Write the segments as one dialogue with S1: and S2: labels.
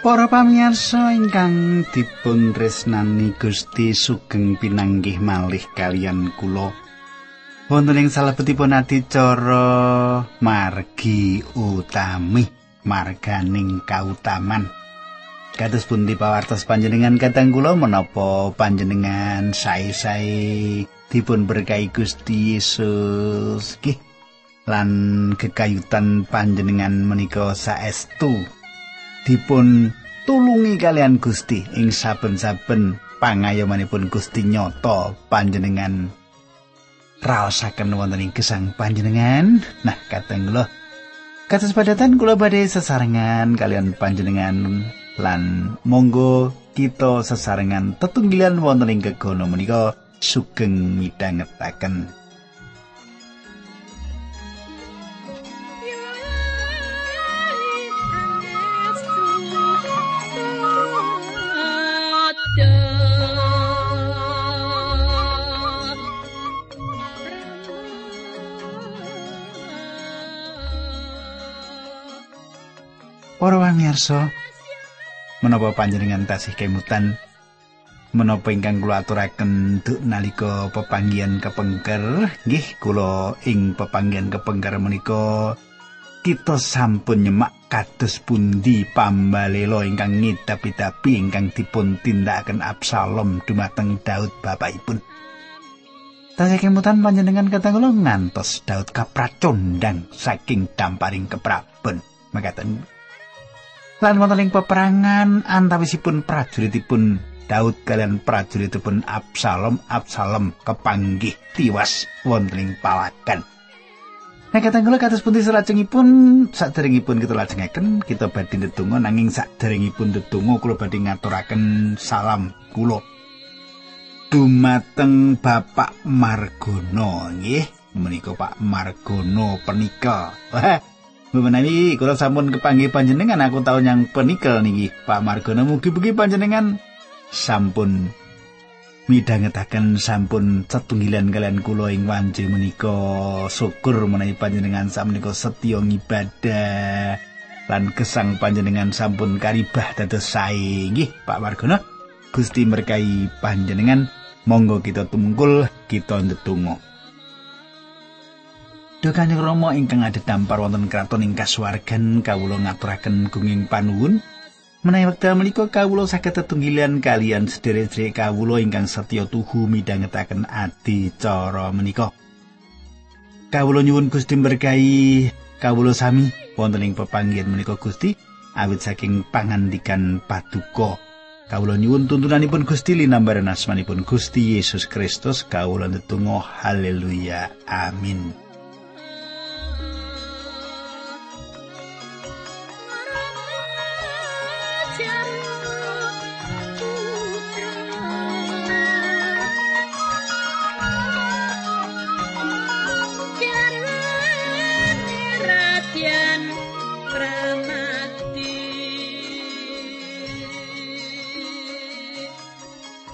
S1: Para pamirsa ingkang dipun tresnani Gusti sugeng pinanggih malih kalian kula. Wonten ing salebetipun adicara margi utami marganing kautaman. Kados pundi pawartos panjenengan katang kula menapa panjenengan sae-sae dipun berkahi Gusti Yesus. Nggih. Lan kekayutan panjenengan menika saestu dipun tulungi kalian Gusti ing saben-saben pangayomanipun Gusti nyoto panjenengan. Raosaken wonten ing gesang panjenengan. Nah kateng kula. Kados padatan kula badhe sesarengan kalian panjenengan lan monggo kita sesarengan tetunggilan wonten ing kegono menika sugeng midhangetaken Para pamirsa, menapa panjenengan tasih kemutan menapa ingkang kula aturaken duk nalika pepanggihan kepengker, nggih kula ing pepanggihan kepengker menika kita sampun nyemak kados pundi pambalela ingkang ngidapi-dapi ingkang dipun tindakaken Absalom dumateng Daud bapakipun. Tasih kemutan panjenengan kata kula ngantos Daud kapracondang saking damparing kepraben. Makaten lan wonten ing peperangan antawisipun prajuritipun Daud kalian prajuritipun Absalom Absalom kepanggih tiwas wonten ing palagan. Nah kata kula kados pundi salajengipun saderengipun kita lajengaken kita badhe ndedonga nanging saderengipun ndedonga kula badhe ngaturaken salam kula. Dumateng Bapak Margono nggih. Menika Pak Margono penika Menawi kula sampun kepanggih panjenengan aku tahu yang penikel niki Pak Margono. Mugi-mugi panjenengan sampun midhangetaken sampun setunggilan kalian kula ing wanci menika. Syukur menawi panjenengan samenika setya ngibadah lan kesang panjenengan sampun karibah dados sae. Nggih Pak Margono. Gusti berkahi panjenengan monggo kita tumungkul kita ndedonga Dokane Rama ingkang ada dampar wonten kraton ing kasuwargan kawula ngaturaken gunging panuwun. Menawi wekdal menika kawula saged tetunggilan kalian sederek-sederek kawula ingkang setya tuhu midhangetaken adi cara menika. Kawula nyuwun Gusti berkahi kawula sami wonten ing pepanggihan menika Gusti awit saking pangandikan paduka. Kawula nyuwun tuntunanipun Gusti linambaran asmanipun Gusti Yesus Kristus kawula ndedonga haleluya amin.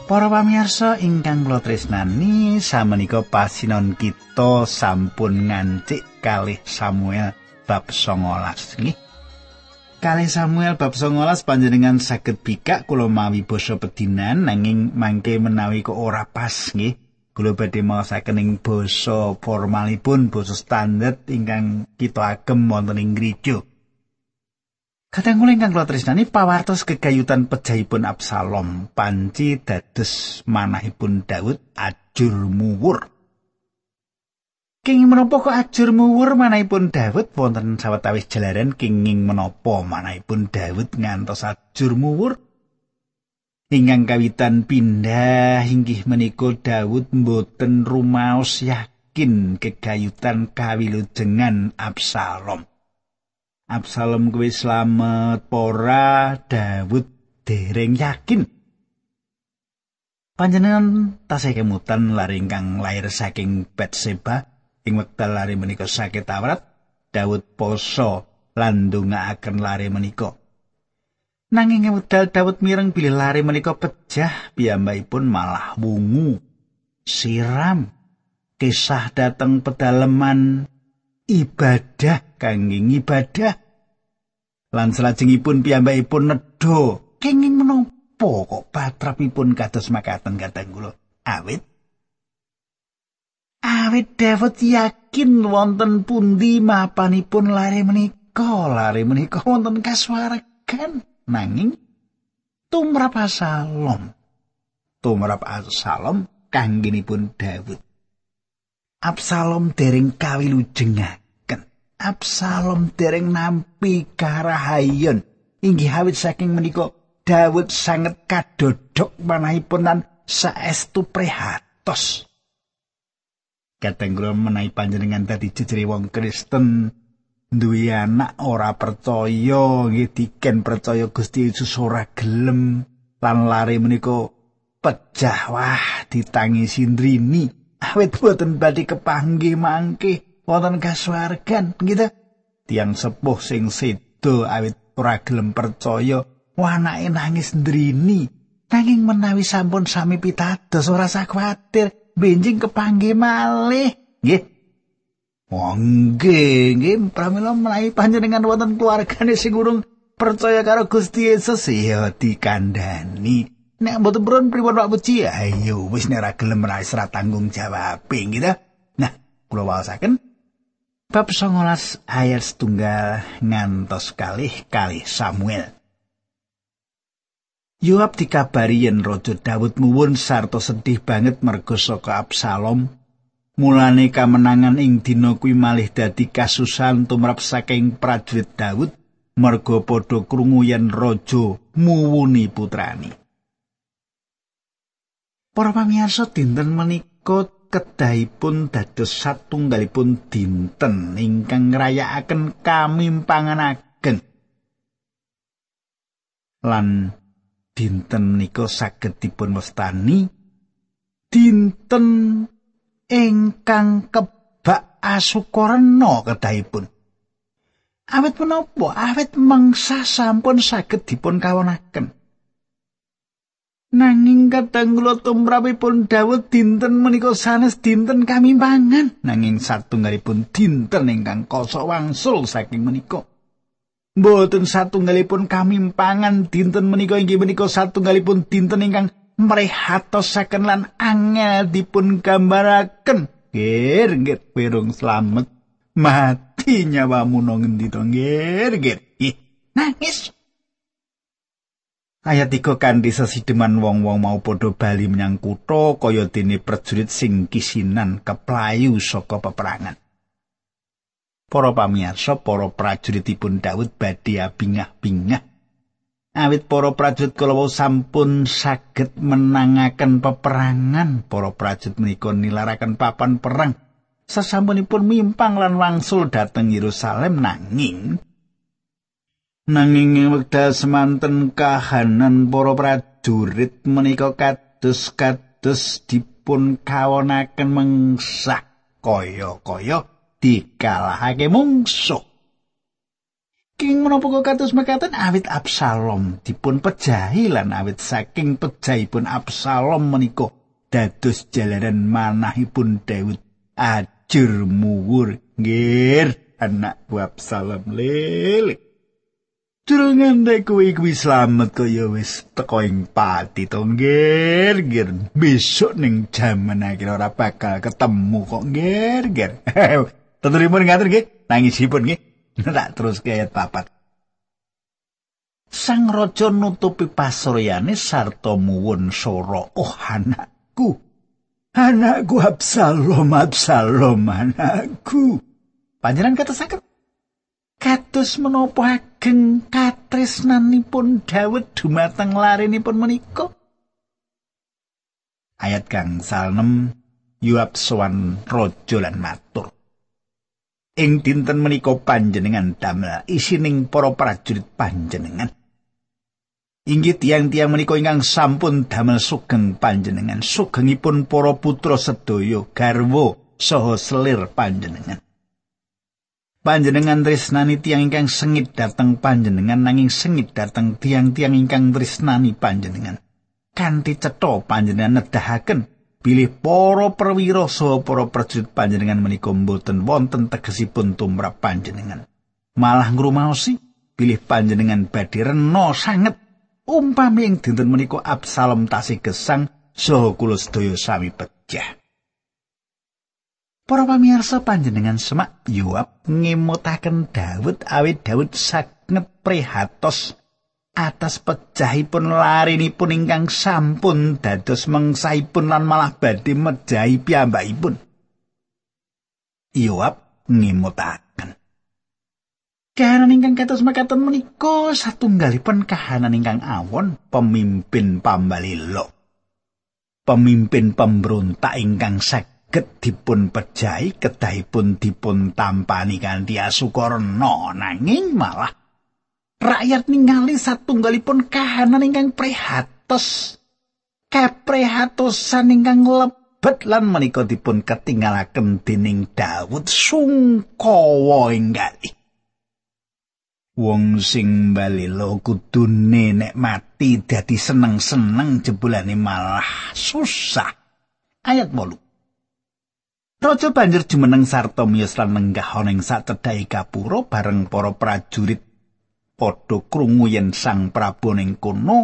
S1: Para pamirsa ingkang kula tresnani, samenika pasinon kita sampun ngancik kalih Samuel bab 19 nggih. Kalih Samuel bab 19 panjenengan saged bikak kula mawi basa pedinan nanging mangke menawi kok ora pas nggih. Kula badhe maosaken ing basa formalipun basa standar ingkang kita agem wonten ing gereja. Kadang kula ingkang kula tresnani pawartos kegayutan pejahipun Absalom panci dados manahipun Daud ajur muwur. Kenging menapa kok ajur muwur manahipun Daud wonten sawetawis jalaran kenging menapa manahipun Daud ngantos ajur muwur? Ingkang kawitan pindah inggih menika Daud mboten rumaos yakin kegayutan kawilujengan Absalom. Absalom kuwi slamet pora Daud dereng yakin Panjenengan tasih kemutan lari ingkang lair saking Betseba ing wekdal lari menika sakit awrat Daud poso lan ndongaaken lari menika. Nanging wekdal Daud mireng bilih lari menika pejah piyambakipun malah wungu siram kisah dateng pedaleman ibadah kangge ibadah lan salajengipun piyambakipun nedha kenging menapa kok patrapipun kados makaten kadang kula awit awit David yakin wonten pundi mapanipun lare menika? Lare menika wonten kasuwargan nanging tumrap Absalom tumrap Absalom kangginipun Daud Absalom dereng kawilujengaken. Absalom dereng nampi karahayon. Inggih awit saking menika Daud sanget kadodok manahipun lan saestu prihatos Kadang kula menawi panjenengan tadi jejere wong Kristen. Duwe anak ora percaya nggih diken percaya Gusti Yesus ora gelem. Lan lari menika pecah wah ditangisi ndrini. Awet boten badhe kepanggih mangke. Wonten kasuwargan gitu. Tiang sepuh sing sedo awet ora gelem percaya. Wah anake nangis ndrini. Nanging menawi sampun sami pitados ora usah kuwatir benjing kepanggih malih nggih Wongge, nggih pramila menawi panjenengan wonten keluargane sing urung percaya karo Gusti Yesus ya dikandani. Nek mboten purun pripun Pak Puji? Ayo wis nek ora gelem ora isra tanggung jawab gitu. Nah, kula waosaken bab 19 ayat setunggal ngantos kalih kali Samuel. Yoab dikabari yen Raja Daud muwun sarta sedih banget merga saka Absalom Mulane kamenangan ing dina kuwi malih dadi kasusan tumrap saking prajurit Daud merga padha krungu yen raja muwuni putrani. Para pamirsa dinten menika kedahipun dados satunggalipun dinten ingkang ngrayakaken kamimpangan ageng. Lan dinten menika saged dipun wastani dinten ingkang kebak asukarna kedahipun. Awit menapa? Awit mangsa sampun saged dipun kawonaken. Nanging kadang kula tumrapipun Daud dinten menika sanes dinten kamimpangan. Nanging satunggalipun dinten ingkang kosok wangsul saking menika. Mboten satunggalipun kamimpangan dinten menika inggih menika satunggalipun dinten ingkang mrehatosaken lan angel dipun gambaraken. Gir gir pirung slamet. Mati nyawamu nang ngendi to? Gir gir nangis. Ayat iku kanthi sesideman wong-wong mau padha bali menyang kutha kaya dene prajurit sing kisinan keplayu saka peperangan Para pamirsa, para prajuritipun Daud badhe abingah-bingah awit para prajurit kala sampun saged menangaken peperangan para prajurit menika nilaraken papan perang. Sasampunipun mimpang lan wangsul dhateng Yerusalem nanging nanging wekdal semanten kahanan para prajurit menika kados-kados dipun kawonaken mengsah kaya-kaya dikalahake mungsuh. King menapa kados mekaten? Awit Absalom dipun pejahi lan awit saking pejahipun Absalom menika dados jalanan manahipun Daud ajur muwur. Ngir anak bu Absalom lele. Durung ndek kuwi kuwi slamet kaya wis teko ing pati to ngir ngir besok ning jaman akhir ora bakal ketemu kok ngir ngir Tenturipun ngaten nggih nangisipun nggih Tak terus ke ayat papat. Sang raja nutupi pasoryane sarta muwun soro. Oh anakku. Anakku Absalom, Absalom, anakku. Panjenengan kata sakit. Kados menapa ageng katresnanipun Daud dumateng larenipun menika. Ayat kang salnem Yuab sowan raja lan matur. Ing dinten menika panjenengan damel. Isining para prajurit panjenengan. Inggih tiang-tiang menika ingkang sampun damel sugeng panjenengan. Sugengipun para putra sedaya garwa saha selir panjenengan. Panjenengan tresnani tiang ingkang sengit dateng panjenengan nanging sengit dateng tiang-tiang ingkang tresnani panjenengan. Kanthi cetha panjenengan nedahaken bilih para perwira saha para prajurit panjenengan menika mboten wonten tegesipun tumrap panjenengan malah ngrumaosi bilih panjenengan badhe rena sanget umpami ing dinten menika Absalom tasih gesang saha kula sedaya sami pecah. Para pamirsa panjenengan semak Yoab ngemutaken Daud awit Daud saged prihatos atas pecahipun larinipun ingkang sampun dados mengsaipun lan malah badhe mejahi piyambakipun. Yoab ngemutaken. Kahanan ingkang kados makaten menika satunggalipun kahanan ingkang awon pemimpin pambalilo. Pemimpin pemberontak ingkang saged dipun pejahi kedahipun dipun tampani kanthi asukarna nanging malah rakyat ningali satunggalipun kahanan ingkang prihatos keprihatosan ingkang lebet lan menika dipun ketinggalaken dening Daud sungkawa inggali Wong sing balilo kudune nek mati dadi seneng-seneng jebulane malah susah. Ayat 8. Raja banjur jumeneng sarta miyos lan nenggah ana ing sacedhae kapura bareng para prajurit padha krungu yen Sang Prabu ning kono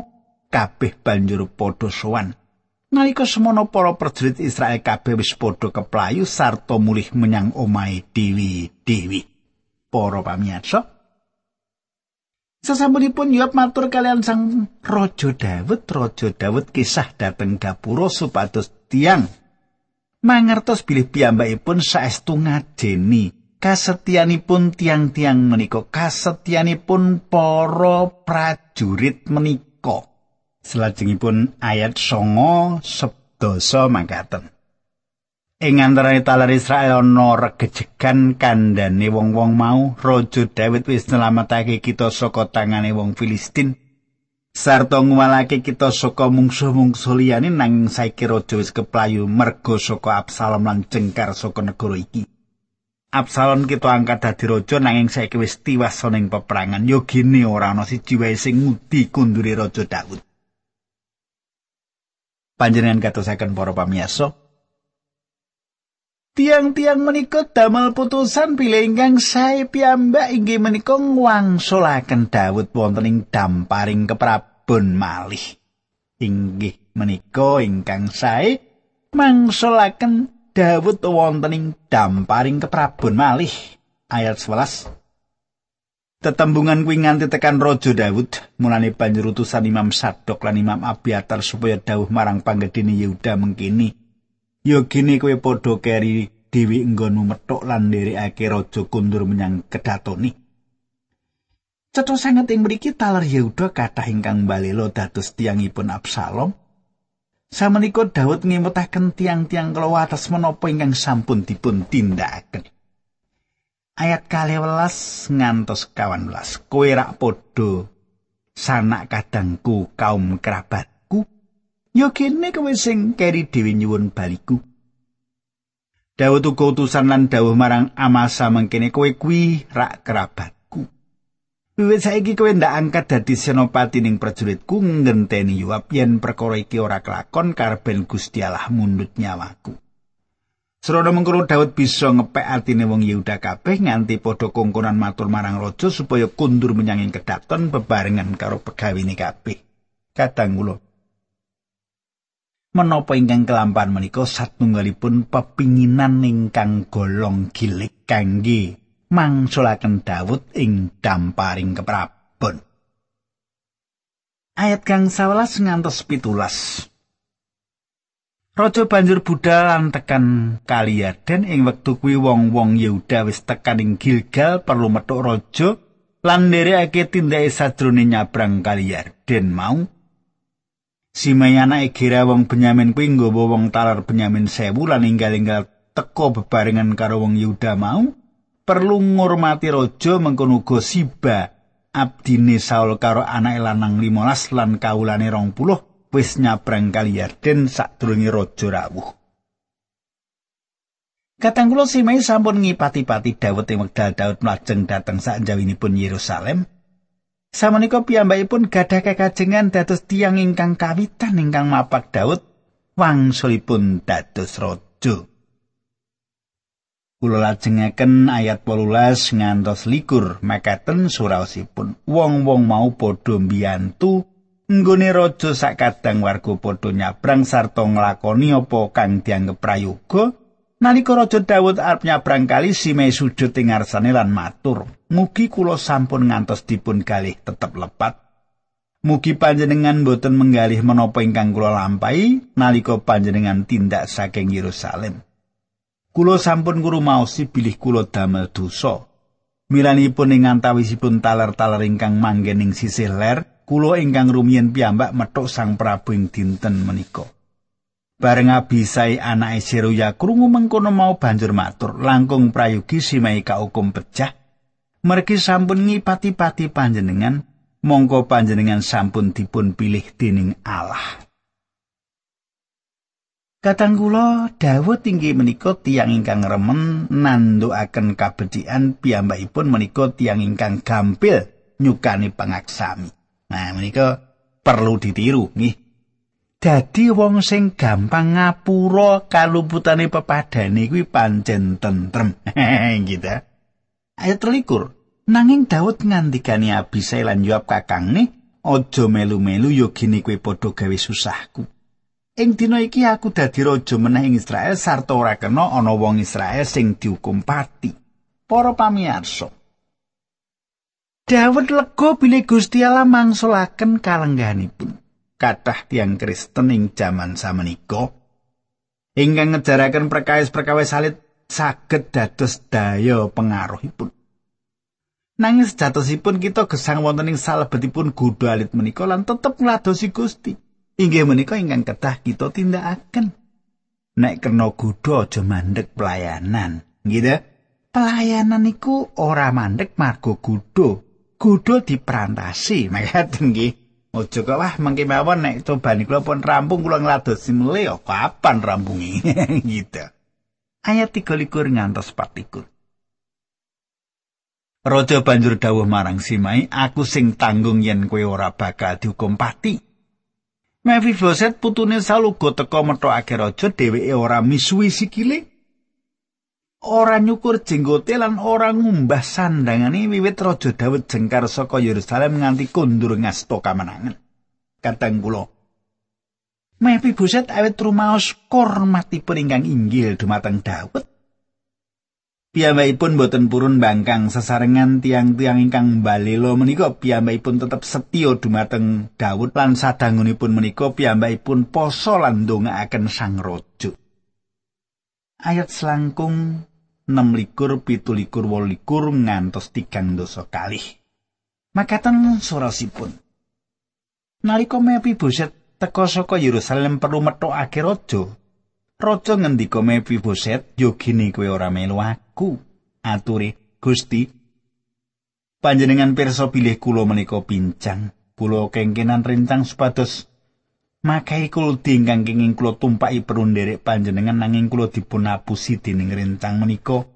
S1: kabeh banjur padha sowan. Nalika semono para prajurit Israel kabeh wis padha keplayu sarta mulih menyang omahe dewi-dewi. Para pamirsa, Sesampunipun Yoab matur kalian sang Raja Dawud, Raja Dawud kisah dateng gapura supados tiang mangertos bilih piyambakipun saestu ngajeni kasetyanipun tiang-tiang menika. Kasetyanipun para prajurit menika. Salajengipun ayat songo sebdoso mangkaten. Ing antarané talar Israel ana regejegan kandhane wong-wong mau. Raja Daud wis nyelametake kita saka tangane wong Filistin. Sarta ngwalake kita saka mungsuh-mungsuh liyane nanging saiki raja wis keplayu merga saka Absalom lan cengkar saka negara iki. Absalom kita angkat dadi raja nanging saiki wis tiwas ning peperangan. Yo gene ora ana siji wae sing ngudi kundure raja Daud. Panjenengan katosaken para pamiyasa, Tiang-tiang menika damel putusan pilih ingkang sae piyambak inggih menika ngwangsulaken Daud wonten ing damparing keprabon malih. Inggih menika ingkang sae mangsulaken Daud wonten ing damparing keprabon malih. Ayat 11. Tetembungan kuwi nganti tekan Raja Daud, mulane banjur utusan Imam Sadok lan Imam Abiatar supaya dawuh marang panggedene Yehuda mengkini. ya gene kowe padha keri dewi nggonmu metuk lan nderekake raja kundur menyang kedatoni. Cetha sanget ing mriki taler Yehuda kathah ingkang balela dados tiangipun Absalom. Samenika Daud ngimutaken tiang-tiang kala atas menapa ingkang sampun dipun tindakaken. Ayat kali welas ngantos kawan. Kowe rak podo sanak kadangku kaum kerabat. Ya kene kowe sing keri dhewe nyuwun baliku. Dawuh uga utusan lan dawuh marang Amasa mengkene kowe kuwi rak kerabatku. Wiwit saiki kowe ndak angkat dadi senopati ning prajuritku ngenteni Yoab yen perkara iki ora kelakon karben Gusti Allah mundut nyawaku. Serono mengkono Daud bisa ngepek atine wong Yehuda kabeh nganti padha kongkonan matur marang raja supaya kundur menyang ing kedaton bebarengan karo pegawene kabeh. Kadang kula menapa ingkang kelampan menika satunggalipun pepinginan ingkang golong gilik kangge mangsulaken Daud ing damparing keprabon. Ayat kang 11 ngantos pitulas. Raja banjur budal lan tekan Kaliaden ing wektu kuwi wong-wong Yehuda wis tekan ing Gilgal perlu metuk raja lan nderekake tindake sadrone nyabrang Kaliaden mau Simei anake Gira wong Benyamin kuwi nggawa wong talar Benyamin sewu lan inggal-inggal teko bebarengan karo wong Yuda mau perlu ngurmati raja mengkono uga Siba abdine Saul karo anake lanang 15 lan kaulane 20 wis nyabrang kali Yarden sadurunge raja rawuh. Katang kula Simei sampun ngipati-pati ing wekdal Daud mlajeng dhateng sak njawinipun Yerusalem. Samenika piyambakipun gadah kekajengan dados tiang ingkang kawitan ingkang mapak Daud wangsulipun dados raja. Kula lajengaken ayat 18 ngantos likur makaten suraosipun. Wong-wong mau padha mbiyantu nggone raja sakadang warga padha nyabrang sarta nglakoni apa kang dianggep prayoga. Nalika Raja Daud arep nyabrang kali Simei sujud ing ngarsane lan matur, "Mugi kula sampun ngantos dipun galih tetep lepat. Mugi panjenengan boten menggalih menapa ingkang kula lampahi nalika panjenengan tindak saking Yerusalem." Kulo sampun ngrumaosi bilih kulo damel dosa. Milanipun ing antawisipun taler-taler ingkang manggen ing sisih ler, kulo ingkang rumiyin piyambak metuk Sang Prabu ing dinten menika. Bareng Abisai anake Seruya krungu mengkono mau banjur matur, langkung prayogi simai hukum pecah. Mergi sampun ngipati-pati panjenengan, mongko panjenengan sampun dipun pilih dening Allah. Kadang kula Dawud inggih menika tiyang ingkang remen nandukaken kabecikan piyambakipun menika tiyang ingkang gampil nyukani pangaksami. Nah, menika perlu ditiru nggih. Dadi wong sing gampang ngapura kaluputane pepadane kuwi pancen tentrem. gitu. Ayat 13. Nanging Daud ngandikani Abisai lan Yoab kakangne, "Aja melu-melu yo gini kowe padha gawe susahku." Ing dina iki aku dadi raja meneh ing Israel sarta ora kena ana wong Israel sing dihukum pati. Para pamirsa. Dawud lega bilih Gusti Allah mangsulaken kalengganipun. Kathah tiang Kristen ing jaman samenika ingkang ngejaraken perkawis-perkawis salit saged dados daya pengaruhipun. Nanging sejatosipun kita gesang wonten ing salebetipun godho alit menika lan tetep ngladosi Gusti. Inggih menika ingkang kedah kita tindakaken. Nek kena gudha aja mandek pelayanan, gitu. Pelayanan iku ora mandek margo gudha. Gudha diperantasi, mekaten nggih. Ojo kok wah mengki mawon nek cobani kula pun rampung kula ngladosi mele ya kapan rampungi gitu. Ayat 33 ngantos 44. Raja banjur dawuh marang Simai, aku sing tanggung yen kowe ora bakal dihukum pati. Mephiboset putune saluga teka metokake raja dheweke ora misuwi sikile. Ora nyukur jenggote lan ora ngumbah sandangane wiwit raja Daud jengkar saka Yerusalem nganti kondur ngasta kamenangan. Katang kula. Mephiboset awet rumaos kormatipun ingkang inggil dumateng Daud. Piyambakipun boten purun bangkang sesarengan tiang-tiang ingkang balela menika piyambakipun tetep setya dumateng Daud lan sadangunipun menika piyambakipun poso lan ndongaaken Sang Raja. Ayat selangkung 6 likur pitu likur wolikur ngantos tigang dosa kalih. Makaten surasipun. Nalika mepi boset teka saka Yerusalem perlu metokake raja, Raja ngendika Mephiboset, "Yogine kowe ora melu aku." Aturi, "Gusti, panjenengan pirsa bilih kula menika pincang. Kula kengkenan rencang supados makai kula dingkang kenging kula tumpaki perunderek panjenengan nanging kula dipun apusi dening rencang menika."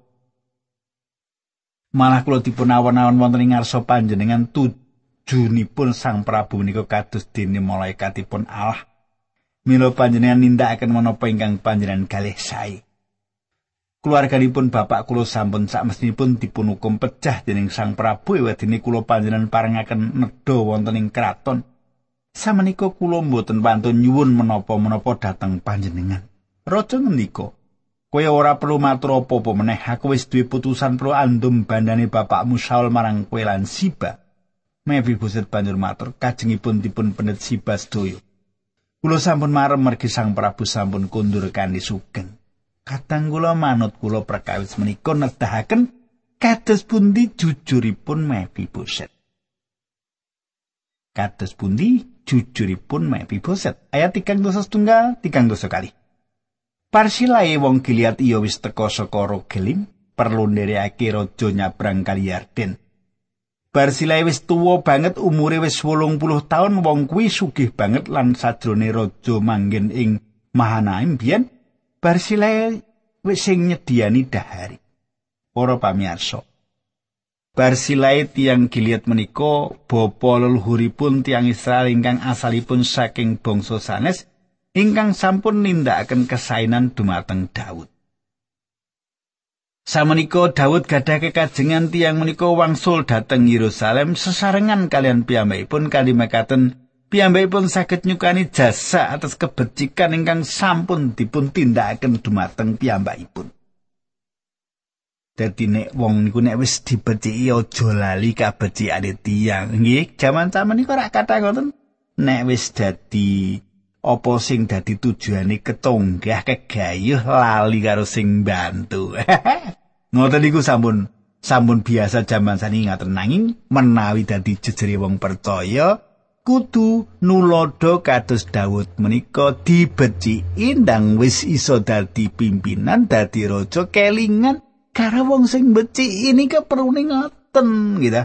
S1: Malah kula dipun awon-awon wonten ing ngarsa panjenengan tujunipun Sang Prabu menika kados dene malaikatipun Allah Milo panjenengan nindakaken menapa ingkang panjenengan kalih sae. Keluarganipun bapak kula sampun sak mestinipun dipun hukum pecah dening Sang Prabu ewadene kula panjenengan parengaken nedha wonten ing kraton. Samenika kula mboten pantun nyuwun menapa-menapa dhateng panjenengan. Raja ngendika, "Kowe ora perlu matur apa-apa meneh, aku wis duwe putusan pro andum bandane bapakmu Saul marang kowe lan Siba." Mephiboset banjur matur, "Kajengipun dipun penet Siba sedaya." Kula sampun marem mergi Sang Prabu sampun kundur kanthi sugeng. Kadang kula manut kula perkawis menika nedahaken kados pundi jujuripun Mephiboset. Kados pundi jujuripun Mephiboset. Ayat 3 dosa setunggal, 3 dosa kali. Parsilae wong Gilead iya wis teka saka Rogelim, perlu nderekake raja nyabrang kali Yarden. Barsilai wis tuwa banget umure wis 80 taun wong kuwi sugih banget lan sajrone raja manggen ing Mahanaim biyen Barsilai wis sing nyediani dahari. Para pamirsa. Barsilai tiang Gilead menika bapa leluhuripun tiang Israel ingkang asalipun saking bangsa sanes ingkang sampun nindakaken kesainan dumateng Daud. Samenika Daud gadah kekajengan tiang menika wangsul dhateng Yerusalem sesarengan kalian piyambakipun kanthi mekaten piyambakipun saged nyukani jasa atas kebecikan ingkang sampun dipun tindakaken dumateng piyambakipun. Dadi nek wong niku nek wis dibeciki aja lali kabecikane tiyang. Nggih, jaman sampeyan niku ora kata ngoten. Nek wis dadi apa sing dadi tujuane ketonggah kegayuh lali karo sing bantu. ngoten niku sampun sampun biasa jaman sani ngaten nanging menawi dadi jejere wong percaya kudu nulodo kados Daud menika dibeci indang wis iso dadi pimpinan dadi raja kelingan. Karo wong sing beci ini perlu ngoten gitu.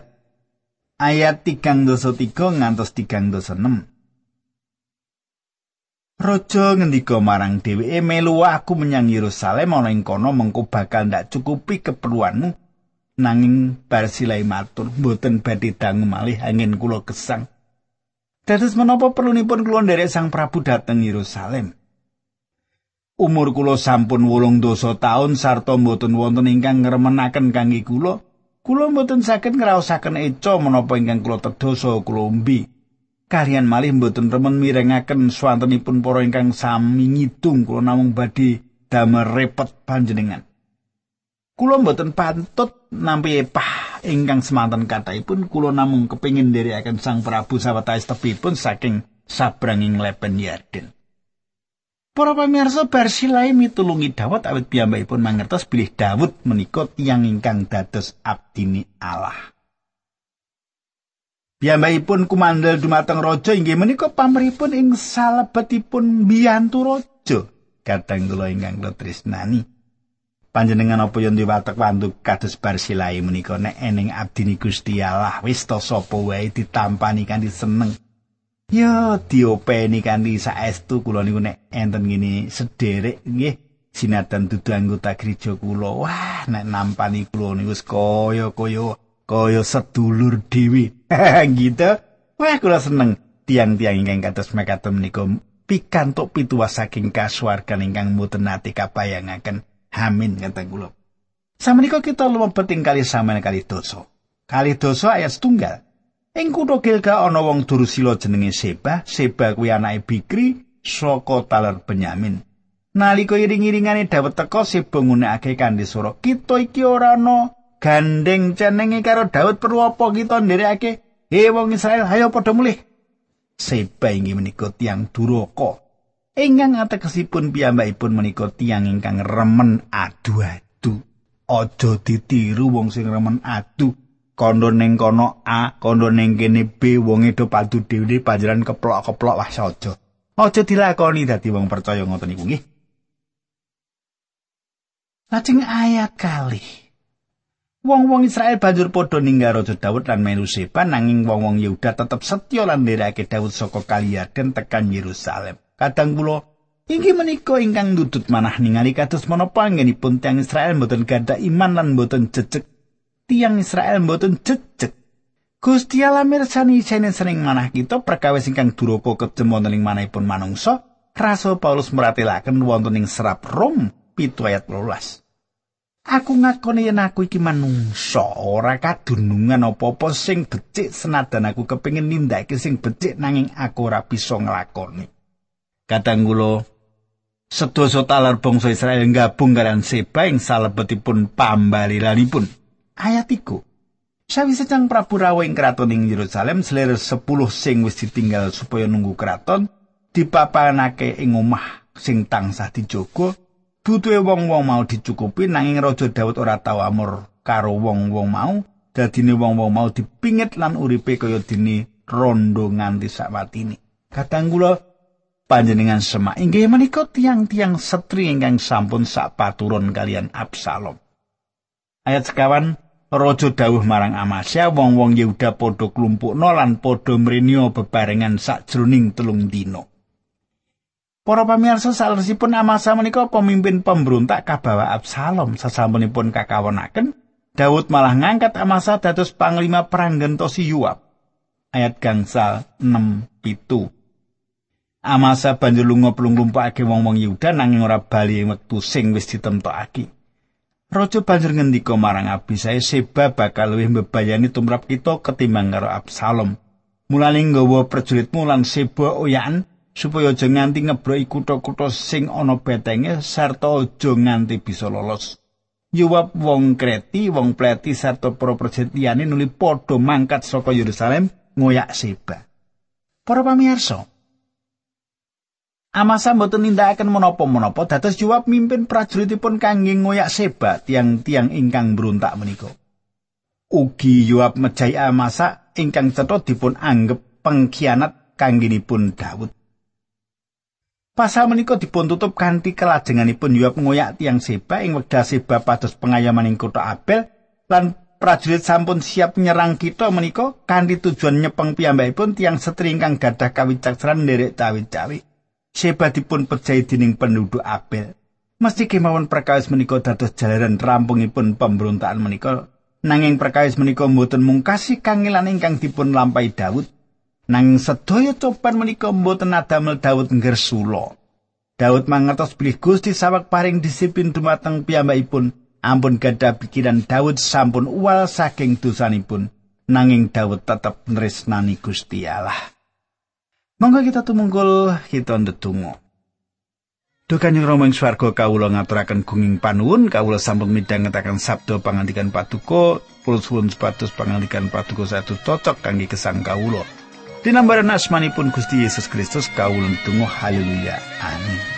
S1: Ayat 3 dosa 3 ngantos 3 dosa 6 Raja ngendika marang dheweke melu aku menyang Yerusalem ana ing kono mengko bakal ndak cukupi keperluanmu. Nanging Barsilai matur mboten badhe dangu malih angin kula gesang Dados menapa perlunipun kula nderek Sang Prabu dhateng Yerusalem? Umur kula sampun wolung dosa taun sarta mboten wonten ingkang ngremenaken kangge kula. Kula mboten saged ngraosaken eca menapa ingkang kula tedosa kula umbi. Kalian malih mboten remen mirengaken swantenipun para ingkang sami ngidung kula namung badhe damel repot panjenengan. Kula mboten pantut nampi epah ingkang semanten kathahipun kula namung kepingin nderekaken Sang Prabu sawetawis tebihipun saking sabranging lepen Yarden. Para pamirsa Barsilai mitulungi Dawud awit piyambakipun mangertos bilih Dawud menika tiyang ingkang dados abdini Allah. Piyambakipun kumandel dumateng raja inggih menika pamripun ing salebetipun biyantu raja. Kadang kula ingkang tresnani. Panjenengan apa yen diwatek wantu kados barsilai menika? Nek ening abdini Gusti Allah wis to sapa wae ditampani kanthi seneng. Ya diopeni kanthi saestu kula niku nek enten ngene sederek nggih. Sinatan dudu anggota gereja kula. Wah nek nampani kula niku kaya-kaya kaya sedulur dhewe. Gitu. Wah kula seneng. Tiang-tiang ingkang kados mekaten menika pikantuk pituwas saking kasuwargan ingkang mboten nate kabayangaken Amin kata kula. Samenika kita lumebet ing kali sampeyan kali dosa. Kali dosa ayat setunggal. Ing kutha Gilgal ana wong Durusila jenenge Seba, Seba kuwi anake Bikri saka taler Benyamin. Nalika iring-iringane Dawet teka Seba ngunekake kanthi swara, "Kita iki ora ana gandeng cenenge karo Dawet perlu apa kita nderekake? He wong Israel, ayo padha mulih." Seba inggih menika tiang duraka Ingkang ategesipun piyambakipun menika tiyang ingkang remen adu-adu. Aja ditiru wong sing remen adu. Kondo ning kono A, kondo ning kene B, wong do padu dhewe panjenengan keplok-keplok wah aja. Aja dilakoni dadi wong percaya ngoten niku nggih. Lajeng ayat kali. Wong-wong Israel banjur padha ninggal Raja Daud lan melu Seba nanging wong-wong Yehuda tetep setya lan ndereke Daud saka Kaliaden tekan Yerusalem. Kadang kula inggih menika ingkang nutut manah ningali kados menapa anggenipun tiang Israel mboten gadah iman lan mboten jejeg. Tiang Israel mboten jejeg. Gusti Allah mirsani sene sering manah kita perkawis ingkang duraka kejem wonten ing manahipun manungsa Rasul Paulus meratelaken wonten ing serap Rom pitu ayat 12 Aku ngakoni yen aku iki manungsa ora kadunungan apa-apa sing becik senadan aku kepengin nindakake sing becik nanging aku ora bisa nglakoni. Kadang kula sedasa talar bangsa Israel gabung kalian Seba ing salebetipun pambalilanipun. Ayat iku. Sawise Sang Prabu rawuh ing kraton ing Yerusalem selir 10 sing wis ditinggal supaya nunggu kraton dipapanake ing omah sing tansah dijogo butuhe wong-wong mau dicukupi nanging Raja Daud ora tau amur karo wong-wong mau dadine wong-wong mau dipingit lan uripe kaya dini rondo nganti sakwatine kadang kula panjenengan semak inggih menika tiang-tiang setri ingkang sampun sak paturun kalian Absalom. Ayat sekawan Raja dawuh marang Amasya wong-wong Yehuda padha klumpukna lan padha mrinyo bebarengan sakjroning telung dina. Para pamirsa salesipun Amasa menika pemimpin pemberontak kabawa Absalom sasampunipun kakawonaken Daud malah ngangkat Amasa dados panglima perang gentosi Yuab. Ayat gangsal 6 pitu. Amasa banjur lunga plung-lumpake wong-wong Yuda nanging ora bali wektu sing wis ditemtokake. Raja banjur ngendika marang Abisai Seba bakal luwih mbebayani tumrap kita ketimbang karo Absalom. Mulane nggawa prajuritmu lan Seba oyakan supaya aja nganti ngebroki kutha-kutha sing ana betenge sarta aja nganti bisa lolos. Yuwab wong Kreti, wong Pleti sarta para prajurit liyane nuli padha mangkat saka Yerusalem ngoyak Seba. Para pamirsa, Amasa mboten nindakaken menapa-menapa dados jawab mimpin prajuritipun kangge ngoyak seba tiang-tiang ingkang beruntak menika. Ugi jawab mejai Amasa ingkang cetha dipun anggap pengkhianat kangginipun Daud. Pasal menika dipun tutup kanthi kelajenganipun jawab ngoyak tiang seba ing wekdal seba pados pengayaman ing kota Abel lan prajurit sampun siap nyerang kita menika kanthi tujuan nyepeng piyambakipun tiang setri ingkang gadah kawicaksanan nderek cawi-cawi. Seba dipun percaya dening penduduk Abel. Mesti kemawon perkawis menika dados jalaran rampungipun pemberontakan menika. Nanging perkawis menika mboten mungkasi kangelan ingkang dipun lampahi Daud. Nanging sedaya coban menika mboten adamel Daud ngersula. Daud mangertos bilih Gusti sawak paring disiplin dumateng piyambakipun. Ampun gadah pikiran Daud sampun uwal saking dosanipun. Nanging Daud tetep nresnani Gusti Allah. Monggo kita tumungkul kita ndedonga. Duh kanjeng Rama ing swarga kawula ngaturaken gunging panuwun kawula sampun midhangetaken sabda pangandikan patuko kula suwun sepatus pangandikan patuko satu cocok kangge kesang kawula. Dinambaran asmanipun Gusti Yesus Kristus kawula ndedonga haleluya. Amin.